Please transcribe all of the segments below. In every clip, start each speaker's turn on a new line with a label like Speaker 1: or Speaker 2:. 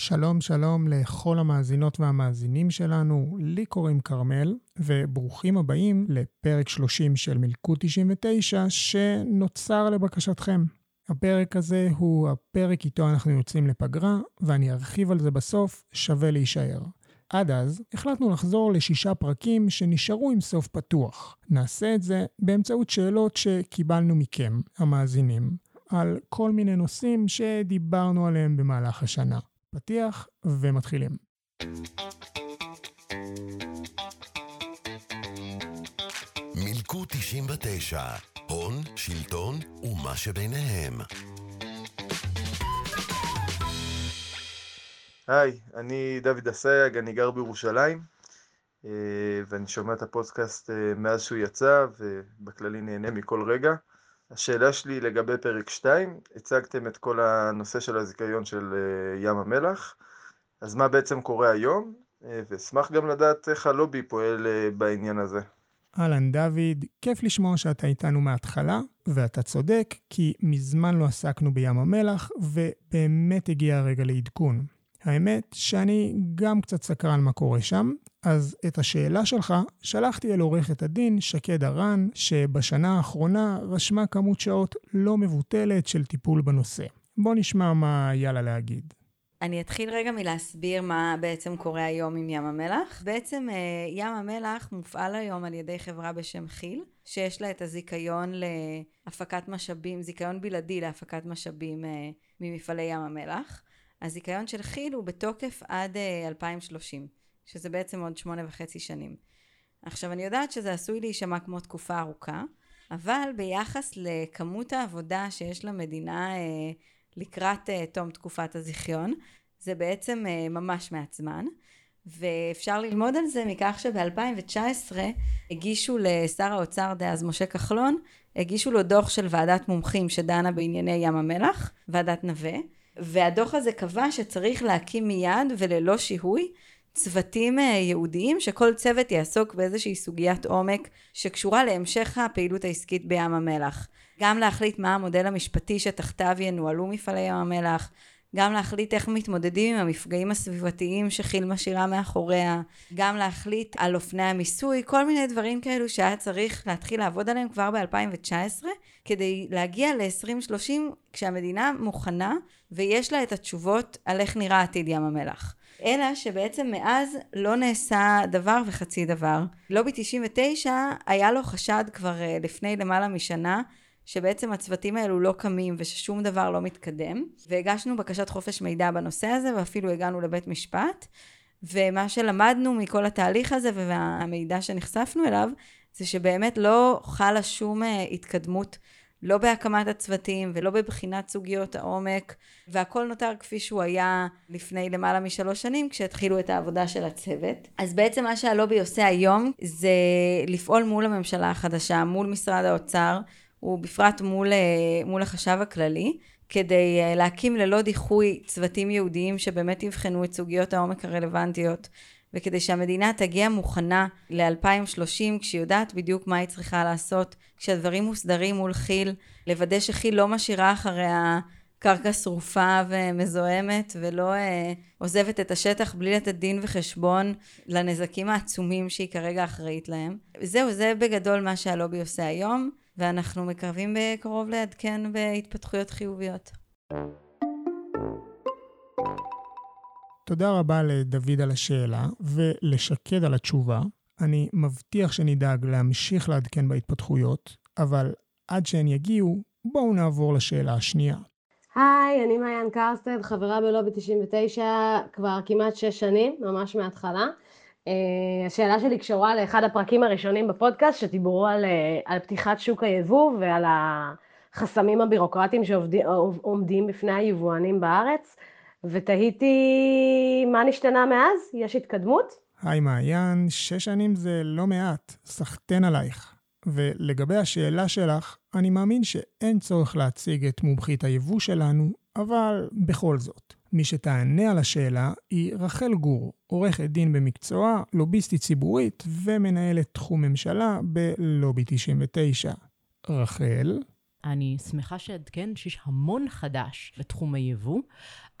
Speaker 1: שלום שלום לכל המאזינות והמאזינים שלנו, לי קוראים כרמל, וברוכים הבאים לפרק 30 של מלכוד 99 שנוצר לבקשתכם. הפרק הזה הוא הפרק איתו אנחנו יוצאים לפגרה, ואני ארחיב על זה בסוף, שווה להישאר. עד אז, החלטנו לחזור לשישה פרקים שנשארו עם סוף פתוח. נעשה את זה באמצעות שאלות שקיבלנו מכם, המאזינים, על כל מיני נושאים שדיברנו עליהם במהלך השנה. פתיח ומתחילים.
Speaker 2: מילקו 99, הון, שלטון ומה שביניהם.
Speaker 3: היי, אני דוד אסייג, אני גר בירושלים, אה, ואני שומע את הפודקאסט אה, מאז שהוא יצא, ובכללי נהנה מכל רגע. השאלה שלי לגבי פרק 2, הצגתם את כל הנושא של הזיכיון של אה, ים המלח, אז מה בעצם קורה היום? ואשמח גם לדעת איך הלובי פועל בעניין הזה.
Speaker 1: אהלן דוד, כיף לשמוע שאתה איתנו מההתחלה, ואתה צודק, כי מזמן לא עסקנו בים המלח, ובאמת הגיע הרגע לעדכון. האמת שאני גם קצת סקרן מה קורה שם, אז את השאלה שלך שלחתי אל עורכת הדין שקד הרן, שבשנה האחרונה רשמה כמות שעות לא מבוטלת של טיפול בנושא. בוא נשמע מה היה לה להגיד.
Speaker 4: אני אתחיל רגע מלהסביר מה בעצם קורה היום עם ים המלח. בעצם אה, ים המלח מופעל היום על ידי חברה בשם כי"ל, שיש לה את הזיכיון להפקת משאבים, זיכיון בלעדי להפקת משאבים אה, ממפעלי ים המלח. הזיכיון של כי"ל הוא בתוקף עד 2030, אה, שזה בעצם עוד שמונה וחצי שנים. עכשיו אני יודעת שזה עשוי להישמע כמו תקופה ארוכה, אבל ביחס לכמות העבודה שיש למדינה אה, לקראת אה, תום תקופת הזיכיון, זה בעצם אה, ממש מעט זמן. ואפשר ללמוד על זה מכך שב-2019 הגישו לשר האוצר דאז משה כחלון, הגישו לו דוח של ועדת מומחים שדנה בענייני ים המלח, ועדת נווה, והדוח הזה קבע שצריך להקים מיד וללא שיהוי צוותים אה, ייעודיים שכל צוות יעסוק באיזושהי סוגיית עומק שקשורה להמשך הפעילות העסקית בים המלח. גם להחליט מה המודל המשפטי שתחתיו ינוהלו מפעלי ים המלח, גם להחליט איך מתמודדים עם המפגעים הסביבתיים שכי"ל משאירה מאחוריה, גם להחליט על אופני המיסוי, כל מיני דברים כאלו שהיה צריך להתחיל לעבוד עליהם כבר ב-2019, כדי להגיע ל-2030 כשהמדינה מוכנה ויש לה את התשובות על איך נראה עתיד ים המלח. אלא שבעצם מאז לא נעשה דבר וחצי דבר. לובי 99 היה לו חשד כבר אה, לפני למעלה משנה שבעצם הצוותים האלו לא קמים וששום דבר לא מתקדם והגשנו בקשת חופש מידע בנושא הזה ואפילו הגענו לבית משפט ומה שלמדנו מכל התהליך הזה והמידע שנחשפנו אליו זה שבאמת לא חלה שום אה, התקדמות לא בהקמת הצוותים ולא בבחינת סוגיות העומק, והכל נותר כפי שהוא היה לפני למעלה משלוש שנים כשהתחילו את העבודה של הצוות. אז בעצם מה שהלובי עושה היום זה לפעול מול הממשלה החדשה, מול משרד האוצר, ובפרט מול, אה, מול החשב הכללי, כדי אה, להקים ללא דיחוי צוותים ייעודיים שבאמת יבחנו את סוגיות העומק הרלוונטיות וכדי שהמדינה תגיע מוכנה ל-2030 כשהיא יודעת בדיוק מה היא צריכה לעשות, כשהדברים מוסדרים מול כי"ל, לוודא שכי"ל לא משאירה אחריה קרקע שרופה ומזוהמת ולא אה, עוזבת את השטח בלי לתת דין וחשבון לנזקים העצומים שהיא כרגע אחראית להם. זהו, זה בגדול מה שהלובי עושה היום, ואנחנו מקרבים בקרוב לעדכן בהתפתחויות חיוביות.
Speaker 1: תודה רבה לדוד על השאלה ולשקד על התשובה. אני מבטיח שנדאג להמשיך לעדכן בהתפתחויות, אבל עד שהן יגיעו, בואו נעבור לשאלה השנייה.
Speaker 5: היי, אני מעיין קרסטד, חברה בלובי 99 כבר כמעט שש שנים, ממש מההתחלה. Uh, השאלה שלי קשורה לאחד הפרקים הראשונים בפודקאסט, שדיברו על, uh, על פתיחת שוק היבוא ועל החסמים הבירוקרטיים שעומדים בפני היבואנים בארץ. ותהיתי מה נשתנה מאז? יש התקדמות?
Speaker 1: היי מעיין, שש שנים זה לא מעט, סחטיין עלייך. ולגבי השאלה שלך, אני מאמין שאין צורך להציג את מומחית היבוא שלנו, אבל בכל זאת. מי שתענה על השאלה היא רחל גור, עורכת דין במקצועה, לוביסטית ציבורית ומנהלת תחום ממשלה בלובי 99. רחל?
Speaker 6: אני שמחה שאעדכן שיש המון חדש בתחום היבוא.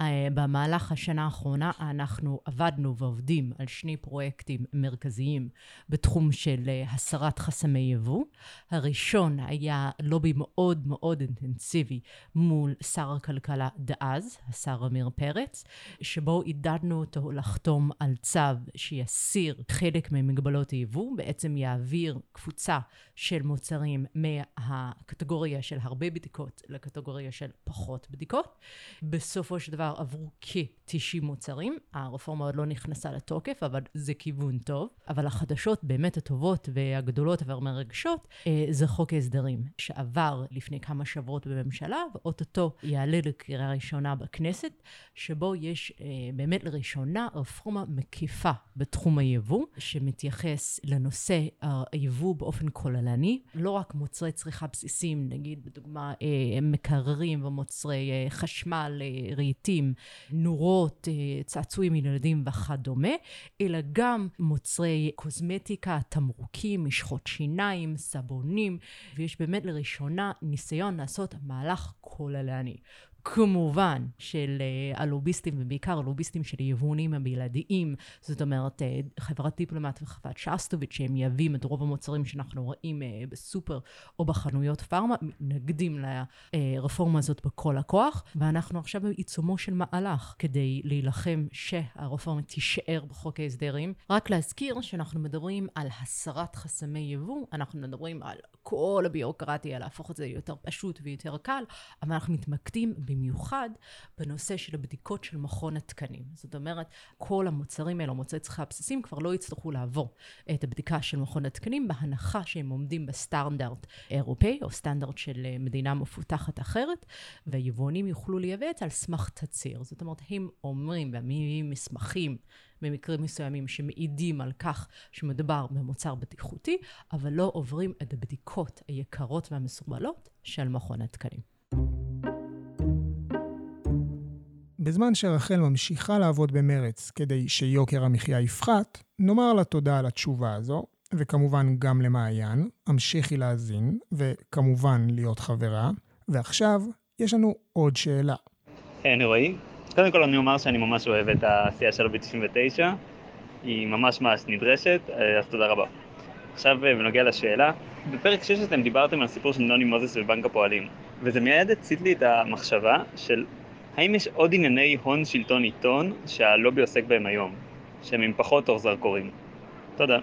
Speaker 6: אה, במהלך השנה האחרונה אנחנו עבדנו ועובדים על שני פרויקטים מרכזיים בתחום של אה, הסרת חסמי יבוא. הראשון היה לובי מאוד מאוד אינטנסיבי מול שר הכלכלה דאז, השר עמיר פרץ, שבו עידדנו אותו לחתום על צו שיסיר חלק ממגבלות היבוא, בעצם יעביר קבוצה של מוצרים מהקטגוריה של הרבה בדיקות לקטגוריה של פחות בדיקות. בסופו של דבר עברו כ-90 מוצרים. הרפורמה עוד לא נכנסה לתוקף, אבל זה כיוון טוב. אבל החדשות באמת הטובות והגדולות והמרגשות אה, זה חוק ההסדרים, שעבר לפני כמה שבועות בממשלה, ואו-טו-טו יעלה לקריאה ראשונה בכנסת, שבו יש אה, באמת לראשונה רפורמה מקיפה בתחום היבוא, שמתייחס לנושא היבוא באופן כוללני, לא רק מוצרי צריכה בסיסיים, נגיד בדוגמה אה, מקררים ומוצרי חשמל, אה, רהיטים, נורות, צעצועים ילדים וכדומה, אלא גם מוצרי קוסמטיקה, תמרוקים, משחות שיניים, סבונים, ויש באמת לראשונה ניסיון לעשות מהלך כוללני. כמובן של uh, הלוביסטים, ובעיקר הלוביסטים של היבואנים הבלעדיים, זאת אומרת, uh, חברת דיפלומט וחברת שסטוביץ', שהם מייבאים את רוב המוצרים שאנחנו רואים uh, בסופר או בחנויות פארמה, מתנגדים לרפורמה הזאת בכל הכוח, ואנחנו עכשיו בעיצומו של מהלך כדי להילחם שהרפורמה תישאר בחוק ההסדרים. רק להזכיר שאנחנו מדברים על הסרת חסמי יבוא, אנחנו מדברים על כל הביורוקרטיה, להפוך את זה ליותר פשוט ויותר קל, אבל אנחנו מתמקדים במיוחד בנושא של הבדיקות של מכון התקנים. זאת אומרת, כל המוצרים האלו, מוצרי צריכה בסיסיים, כבר לא יצטרכו לעבור את הבדיקה של מכון התקנים, בהנחה שהם עומדים בסטנדרט אירופאי, או סטנדרט של אה, מדינה מפותחת אחרת, והיבואנים יוכלו לייבא את זה על סמך תצהיר. זאת אומרת, הם אומרים ומביאים מסמכים במקרים מסוימים שמעידים על כך שמדובר במוצר בטיחותי, אבל לא עוברים את הבדיקות היקרות והמסורבלות של מכון התקנים.
Speaker 1: בזמן שרחל ממשיכה לעבוד במרץ כדי שיוקר המחיה יפחת, נאמר לה תודה על התשובה הזו, וכמובן גם למעיין, המשיכי להאזין, וכמובן להיות חברה. ועכשיו, יש לנו עוד שאלה.
Speaker 7: היי, רועי. קודם כל אני אומר שאני ממש אוהב את העשייה שלו ב-99, היא ממש ממש נדרשת, אז תודה רבה. עכשיו בנוגע לשאלה, בפרק 6 אתם דיברתם על הסיפור של נוני מוזס בבנק הפועלים, וזה מיד הצית לי את המחשבה של האם יש עוד ענייני הון שלטון עיתון שהלובי עוסק בהם היום, שהם עם פחות אור זרקורים? תודה.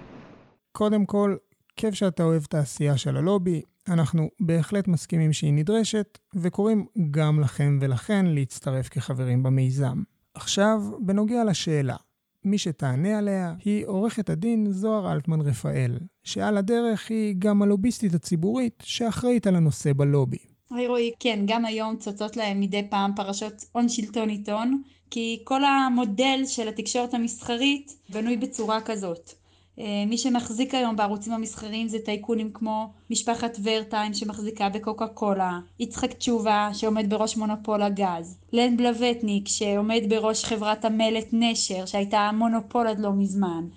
Speaker 1: קודם כל, כיף שאתה אוהב את העשייה של הלובי, אנחנו בהחלט מסכימים שהיא נדרשת, וקוראים גם לכם ולכן להצטרף כחברים במיזם. עכשיו, בנוגע לשאלה, מי שתענה עליה היא עורכת הדין זוהר אלטמן רפאל, שעל הדרך היא גם הלוביסטית הציבורית שאחראית על הנושא בלובי.
Speaker 8: היי רועי, כן, גם היום צוצות להם מדי פעם פרשות הון שלטון עיתון, כי כל המודל של התקשורת המסחרית בנוי בצורה כזאת. אה, מי שמחזיק היום בערוצים המסחריים זה טייקונים כמו משפחת ורטיים שמחזיקה בקוקה קולה, יצחק תשובה שעומד בראש מונופול הגז, לן בלווטניק שעומד בראש חברת המלט נשר שהייתה מונופול עד לא מזמן,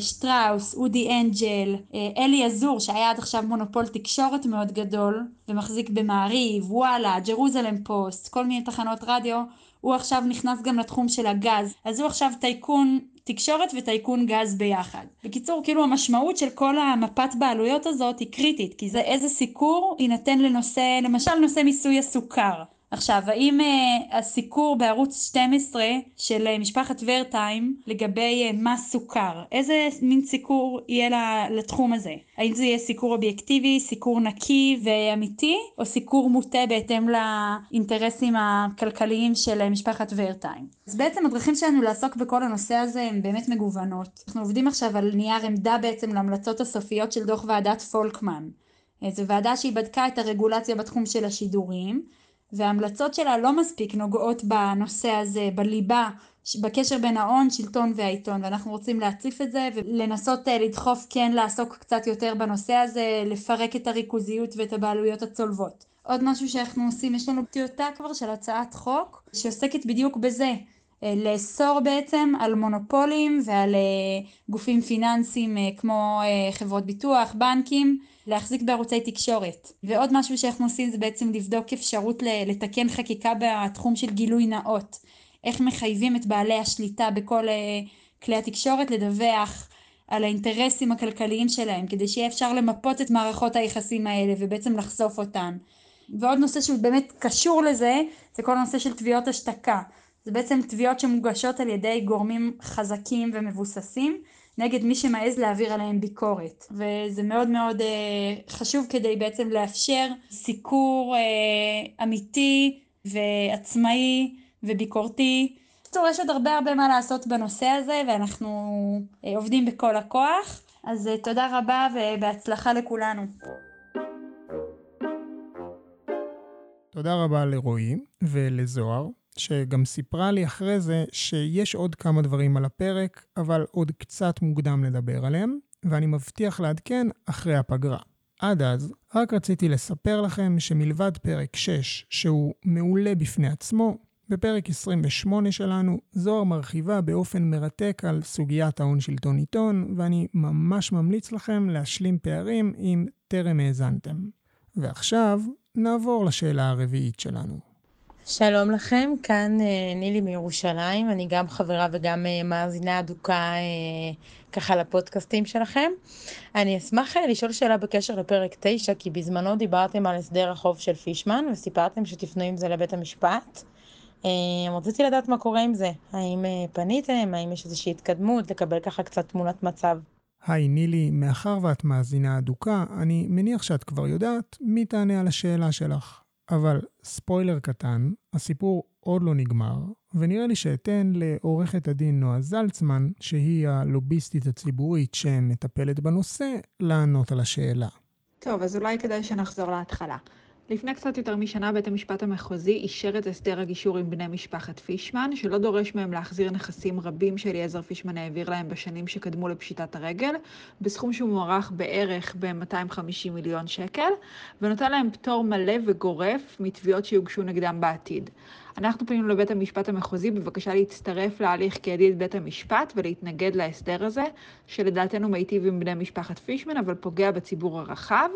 Speaker 8: שטראוס, אודי אנג'ל, אה, אלי עזור שהיה עד עכשיו מונופול תקשורת מאוד גדול ומחזיק במעריב, וואלה, ג'רוזלם פוסט, כל מיני תחנות רדיו, הוא עכשיו נכנס גם לתחום של הגז, אז הוא עכשיו טייקון תקשורת וטייקון גז ביחד. בקיצור, כאילו המשמעות של כל המפת בעלויות הזאת היא קריטית, כי זה איזה סיקור יינתן לנושא, למשל נושא מיסוי הסוכר. עכשיו, האם uh, הסיקור בערוץ 12 של uh, משפחת ורטיים לגבי uh, מס סוכר, איזה מין סיקור יהיה לתחום הזה? האם זה יהיה סיקור אובייקטיבי, סיקור נקי ואמיתי, או סיקור מוטה בהתאם לאינטרסים הכלכליים של משפחת ורטיים? אז בעצם הדרכים שלנו לעסוק בכל הנושא הזה הן באמת מגוונות. אנחנו עובדים עכשיו על נייר עמדה בעצם להמלצות הסופיות של דוח ועדת פולקמן. זו ועדה שהיא בדקה את הרגולציה בתחום של השידורים. וההמלצות שלה לא מספיק נוגעות בנושא הזה, בליבה, בקשר בין ההון, שלטון והעיתון, ואנחנו רוצים להציף את זה ולנסות אה, לדחוף כן לעסוק קצת יותר בנושא הזה, לפרק את הריכוזיות ואת הבעלויות הצולבות. עוד משהו שאנחנו עושים, יש לנו טיוטה כבר של הצעת חוק שעוסקת בדיוק בזה, לאסור בעצם על מונופולים ועל אה, גופים פיננסיים כמו חברות ביטוח, בנקים, להחזיק בערוצי תקשורת. ועוד משהו שאנחנו עושים זה בעצם לבדוק אפשרות לתקן חקיקה בתחום של גילוי נאות. איך מחייבים את בעלי השליטה בכל כלי התקשורת לדווח על האינטרסים הכלכליים שלהם, כדי שיהיה אפשר למפות את מערכות היחסים האלה ובעצם לחשוף אותן. ועוד נושא שהוא באמת קשור לזה, זה כל הנושא של תביעות השתקה. זה בעצם תביעות שמוגשות על ידי גורמים חזקים ומבוססים נגד מי שמעז להעביר עליהם ביקורת. וזה מאוד מאוד אה, חשוב כדי בעצם לאפשר סיקור אה, אמיתי ועצמאי וביקורתי. בקיצור, יש עוד הרבה הרבה מה לעשות בנושא הזה ואנחנו אה, עובדים בכל הכוח. אז אה, תודה רבה ובהצלחה לכולנו.
Speaker 1: תודה רבה לרועי ולזוהר, שגם סיפרה לי אחרי זה שיש עוד כמה דברים על הפרק, אבל עוד קצת מוקדם לדבר עליהם, ואני מבטיח לעדכן אחרי הפגרה. עד אז, רק רציתי לספר לכם שמלבד פרק 6, שהוא מעולה בפני עצמו, בפרק 28 שלנו, זוהר מרחיבה באופן מרתק על סוגיית ההון שלטון עיתון, ואני ממש ממליץ לכם להשלים פערים אם טרם האזנתם. ועכשיו, נעבור לשאלה הרביעית שלנו.
Speaker 9: שלום לכם, כאן אה, נילי מירושלים, אני גם חברה וגם אה, מאזינה אדוקה אה, ככה לפודקאסטים שלכם. אני אשמח לשאול שאלה בקשר לפרק 9, כי בזמנו דיברתם על הסדר החוב של פישמן וסיפרתם שתפנו עם זה לבית המשפט. רציתי לדעת מה קורה עם זה, האם פניתם, האם יש איזושהי התקדמות, לקבל ככה קצת תמונת מצב.
Speaker 1: היי נילי, מאחר ואת מאזינה אדוקה, אני מניח שאת כבר יודעת מי תענה על השאלה שלך. אבל ספוילר קטן, הסיפור עוד לא נגמר, ונראה לי שאתן לעורכת הדין נועה זלצמן, שהיא הלוביסטית הציבורית שמטפלת בנושא, לענות על השאלה.
Speaker 10: טוב, אז אולי כדאי שנחזור להתחלה. לפני קצת יותר משנה בית המשפט המחוזי אישר את הסדר הגישור עם בני משפחת פישמן, שלא דורש מהם להחזיר נכסים רבים שאליעזר פישמן העביר להם בשנים שקדמו לפשיטת הרגל, בסכום שהוא מוערך בערך ב-250 מיליון שקל, ונותן להם פטור מלא וגורף מתביעות שיוגשו נגדם בעתיד. אנחנו פנינו לבית המשפט המחוזי בבקשה להצטרף להליך כידיד בית המשפט ולהתנגד להסדר הזה, שלדעתנו מיטיב עם בני משפחת פישמן, אבל פוגע בציבור הרחב.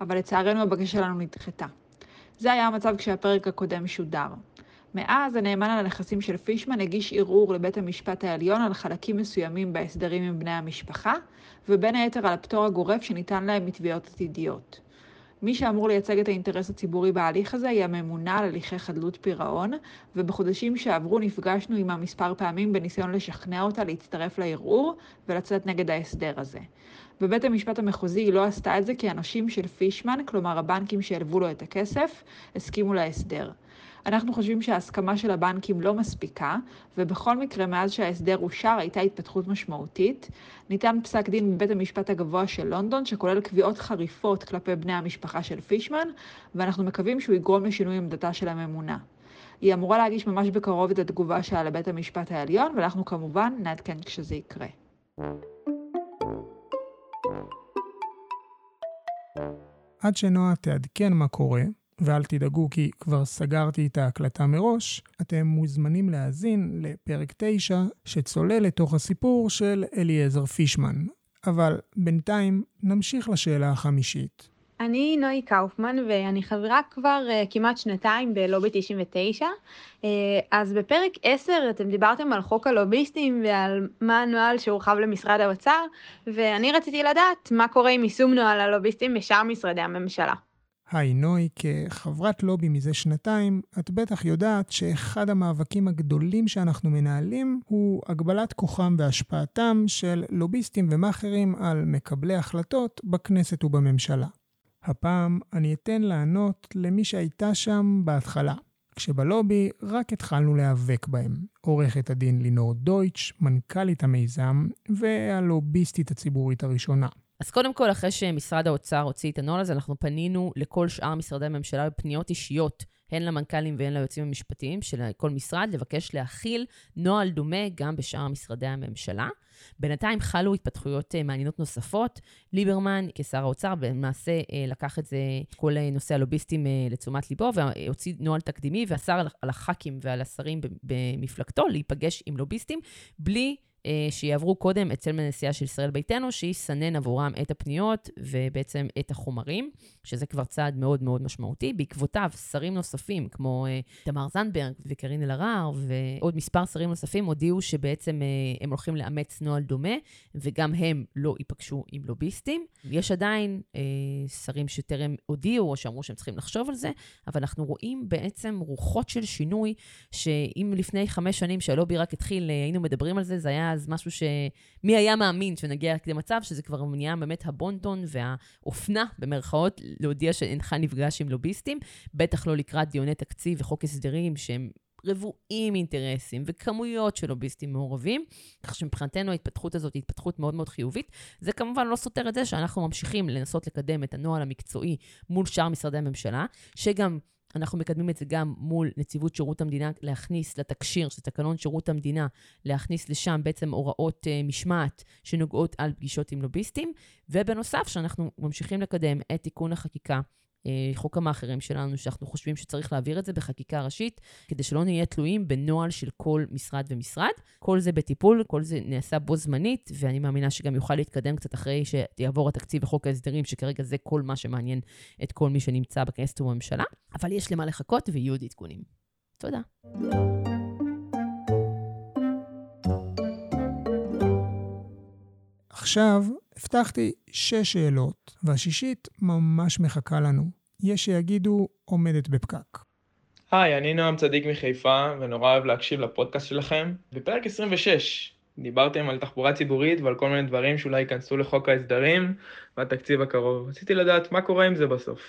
Speaker 10: אבל לצערנו הבקשה שלנו נדחתה. זה היה המצב כשהפרק הקודם שודר. מאז הנאמן על הנכסים של פישמן הגיש ערעור לבית המשפט העליון על חלקים מסוימים בהסדרים עם בני המשפחה, ובין היתר על הפטור הגורף שניתן להם מתביעות עתידיות. מי שאמור לייצג את האינטרס הציבורי בהליך הזה היא הממונה על הליכי חדלות פירעון, ובחודשים שעברו נפגשנו עימה מספר פעמים בניסיון לשכנע אותה להצטרף לערעור ולצאת נגד ההסדר הזה. בבית המשפט המחוזי היא לא עשתה את זה כי הנושים של פישמן, כלומר הבנקים שהלוו לו את הכסף, הסכימו להסדר. אנחנו חושבים שההסכמה של הבנקים לא מספיקה, ובכל מקרה, מאז שההסדר אושר הייתה התפתחות משמעותית. ניתן פסק דין בבית המשפט הגבוה של לונדון, שכולל קביעות חריפות כלפי בני המשפחה של פישמן, ואנחנו מקווים שהוא יגרום לשינוי עמדתה של הממונה. היא אמורה להגיש ממש בקרוב את התגובה שלה לבית המשפט העליון, ואנחנו כמובן נעדכן כשזה יקרה.
Speaker 1: עד שנועה תעדכן מה קורה, ואל תדאגו כי כבר סגרתי את ההקלטה מראש, אתם מוזמנים להאזין לפרק 9 שצולל לתוך הסיפור של אליעזר פישמן. אבל בינתיים נמשיך לשאלה החמישית.
Speaker 11: אני נוי קאופמן ואני חברה כבר uh, כמעט שנתיים בלובי 99. Uh, אה, אז בפרק 10 אתם דיברתם על חוק הלוביסטים ועל מה הנוהל שהורחב למשרד האוצר, ואני רציתי לדעת מה קורה עם יישום נוהל הלוביסטים בשאר משרדי הממשלה.
Speaker 1: היי נוי, כחברת לובי מזה שנתיים, את בטח יודעת שאחד המאבקים הגדולים שאנחנו מנהלים הוא הגבלת כוחם והשפעתם של לוביסטים ומאכערים על מקבלי החלטות בכנסת ובממשלה. הפעם אני אתן לענות למי שהייתה שם בהתחלה, כשבלובי רק התחלנו להיאבק בהם. עורכת הדין לינור דויטש, מנכ"לית המיזם, והלוביסטית הציבורית הראשונה.
Speaker 6: אז קודם כל, אחרי שמשרד האוצר הוציא את הנוהל הזה, אנחנו פנינו לכל שאר משרדי הממשלה בפניות אישיות
Speaker 12: הן למנכ"לים והן ליועצים המשפטיים של כל משרד, לבקש להכיל נוהל דומה גם בשאר משרדי הממשלה. בינתיים חלו התפתחויות אה, מעניינות נוספות. ליברמן, כשר האוצר, למעשה אה, לקח את זה, כל נושא הלוביסטים לתשומת ליבו, והוציא נוהל תקדימי, ואסר על הח"כים ועל השרים במפלגתו להיפגש עם לוביסטים, בלי... אה, שיעברו קודם אצל מנסיעה של ישראל ביתנו, שיסנן עבורם את הפניות ובעצם את החומרים, שזה כבר צעד מאוד מאוד משמעותי. בעקבותיו, שרים נוספים, כמו אה, תמר זנדברג וקארין אלהרר, ועוד מספר שרים נוספים, הודיעו שבעצם אה, הם הולכים לאמץ נוהל דומה, וגם הם לא ייפגשו עם לוביסטים. יש עדיין אה, שרים שטרם הודיעו, או שאמרו שהם צריכים לחשוב על זה, אבל אנחנו רואים בעצם רוחות של שינוי, שאם לפני חמש שנים שהלובי רק התחיל, היינו מדברים על זה, זה היה אז משהו ש... מי היה מאמין שנגיע למצב שזה כבר נהיה באמת הבונטון והאופנה, במרכאות, להודיע שאינך נפגש עם לוביסטים, בטח לא לקראת דיוני תקציב וחוק הסדרים שהם רבועים אינטרסים וכמויות של לוביסטים מעורבים, כך שמבחינתנו ההתפתחות הזאת היא התפתחות מאוד מאוד חיובית. זה כמובן לא סותר את זה שאנחנו ממשיכים לנסות לקדם את הנוהל המקצועי מול שאר משרדי הממשלה, שגם אנחנו מקדמים את זה גם מול נציבות שירות המדינה, להכניס לתקשיר של תקנון שירות המדינה, להכניס לשם בעצם הוראות uh, משמעת שנוגעות על פגישות עם לוביסטים, ובנוסף, שאנחנו ממשיכים לקדם את תיקון החקיקה חוק המאכערים שלנו, שאנחנו חושבים שצריך להעביר את זה בחקיקה ראשית, כדי שלא נהיה תלויים בנוהל של כל משרד ומשרד. כל זה בטיפול, כל זה נעשה בו זמנית, ואני מאמינה שגם יוכל להתקדם קצת אחרי שיעבור התקציב וחוק ההסדרים, שכרגע זה כל מה שמעניין את כל מי שנמצא בכנסת ובממשלה. אבל יש למה לחכות ויהיו עוד עדכונים. תודה.
Speaker 1: עכשיו הבטחתי שש שאלות, והשישית ממש מחכה לנו. יש שיגידו עומדת בפקק.
Speaker 13: היי, אני נועם צדיק מחיפה, ונורא אוהב להקשיב לפודקאסט שלכם. בפרק 26 דיברתם על תחבורה ציבורית ועל כל מיני דברים שאולי ייכנסו לחוק ההסדרים והתקציב הקרוב. רציתי לדעת מה קורה עם זה בסוף.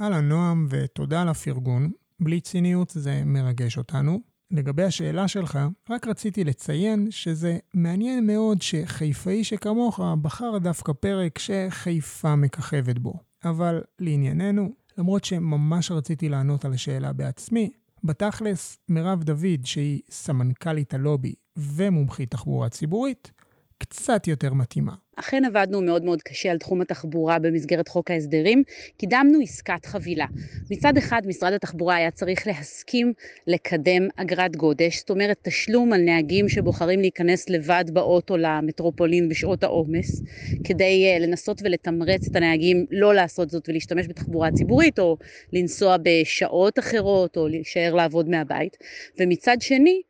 Speaker 1: אהלן נועם, ותודה על הפרגון. בלי ציניות זה מרגש אותנו. לגבי השאלה שלך, רק רציתי לציין שזה מעניין מאוד שחיפאי שכמוך בחר דווקא פרק שחיפה מככבת בו. אבל לענייננו, למרות שממש רציתי לענות על השאלה בעצמי, בתכלס, מירב דוד, שהיא סמנכ"לית הלובי ומומחית תחבורה ציבורית, קצת יותר מתאימה.
Speaker 14: אכן עבדנו מאוד מאוד קשה על תחום התחבורה במסגרת חוק ההסדרים, קידמנו עסקת חבילה. מצד אחד משרד התחבורה היה צריך להסכים לקדם אגרת גודש, זאת אומרת תשלום על נהגים שבוחרים להיכנס לבד באוטו למטרופולין בשעות העומס, כדי uh, לנסות ולתמרץ את הנהגים לא לעשות זאת ולהשתמש בתחבורה ציבורית, או לנסוע בשעות אחרות, או להישאר לעבוד מהבית. ומצד שני,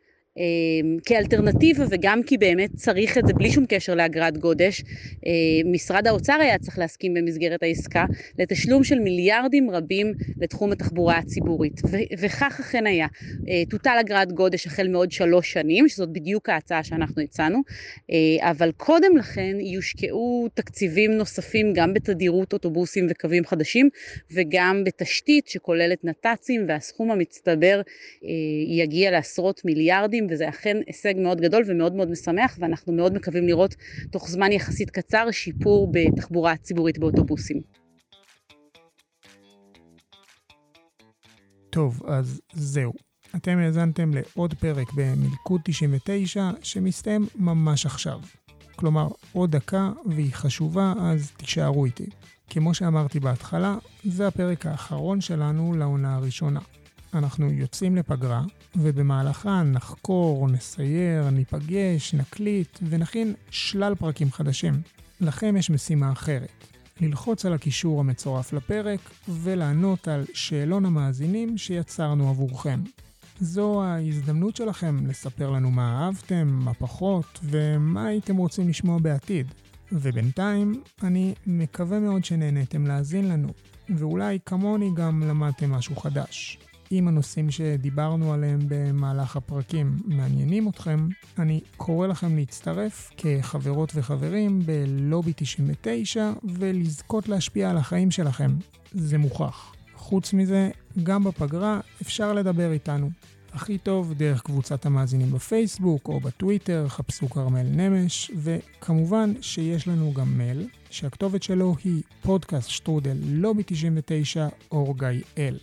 Speaker 14: כאלטרנטיבה וגם כי באמת צריך את זה בלי שום קשר לאגרת גודש, אמ, משרד האוצר היה צריך להסכים במסגרת העסקה לתשלום של מיליארדים רבים לתחום התחבורה הציבורית, וכך אכן היה. אה, תוטל אגרת גודש החל מעוד שלוש שנים, שזאת בדיוק ההצעה שאנחנו הצענו, אה, אבל קודם לכן יושקעו תקציבים נוספים גם בתדירות אוטובוסים וקווים חדשים וגם בתשתית שכוללת נת"צים והסכום המצטבר אה, יגיע לעשרות מיליארדים וזה אכן הישג מאוד גדול ומאוד מאוד משמח, ואנחנו מאוד מקווים לראות תוך זמן יחסית קצר שיפור בתחבורה הציבורית באוטובוסים.
Speaker 1: טוב, אז זהו. אתם האזנתם לעוד פרק במלכוד 99 שמסתיים ממש עכשיו. כלומר, עוד דקה והיא חשובה, אז תישארו איתי. כמו שאמרתי בהתחלה, זה הפרק האחרון שלנו לעונה הראשונה. אנחנו יוצאים לפגרה, ובמהלכה נחקור, נסייר, ניפגש, נקליט ונכין שלל פרקים חדשים. לכם יש משימה אחרת, ללחוץ על הקישור המצורף לפרק ולענות על שאלון המאזינים שיצרנו עבורכם. זו ההזדמנות שלכם לספר לנו מה אהבתם, מה פחות, ומה הייתם רוצים לשמוע בעתיד. ובינתיים, אני מקווה מאוד שנהניתם להאזין לנו, ואולי כמוני גם למדתם משהו חדש. אם הנושאים שדיברנו עליהם במהלך הפרקים מעניינים אתכם, אני קורא לכם להצטרף כחברות וחברים בלובי 99 ולזכות להשפיע על החיים שלכם. זה מוכח. חוץ מזה, גם בפגרה אפשר לדבר איתנו. הכי טוב דרך קבוצת המאזינים בפייסבוק או בטוויטר, חפשו כרמל נמש, וכמובן שיש לנו גם מייל, שהכתובת שלו היא פודקאסט שטרודל לובי 99 אור גיא אל.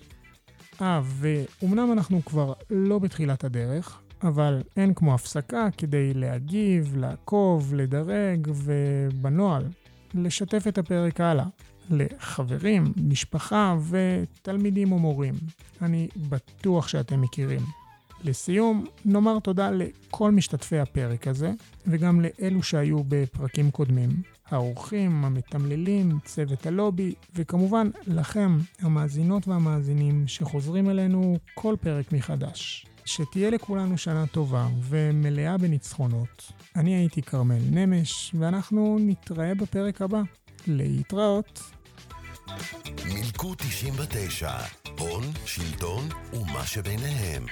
Speaker 1: אה, ואומנם אנחנו כבר לא בתחילת הדרך, אבל אין כמו הפסקה כדי להגיב, לעקוב, לדרג, ובנוהל, לשתף את הפרק הלאה. לחברים, משפחה ותלמידים ומורים. אני בטוח שאתם מכירים. לסיום, נאמר תודה לכל משתתפי הפרק הזה, וגם לאלו שהיו בפרקים קודמים. האורחים, המתמללים, צוות הלובי, וכמובן לכם, המאזינות והמאזינים שחוזרים אלינו כל פרק מחדש. שתהיה לכולנו שנה טובה ומלאה בניצחונות. אני הייתי כרמל נמש, ואנחנו נתראה בפרק הבא. להתראות.
Speaker 2: מילקו 99, הון, שלטון ומה שביניהם.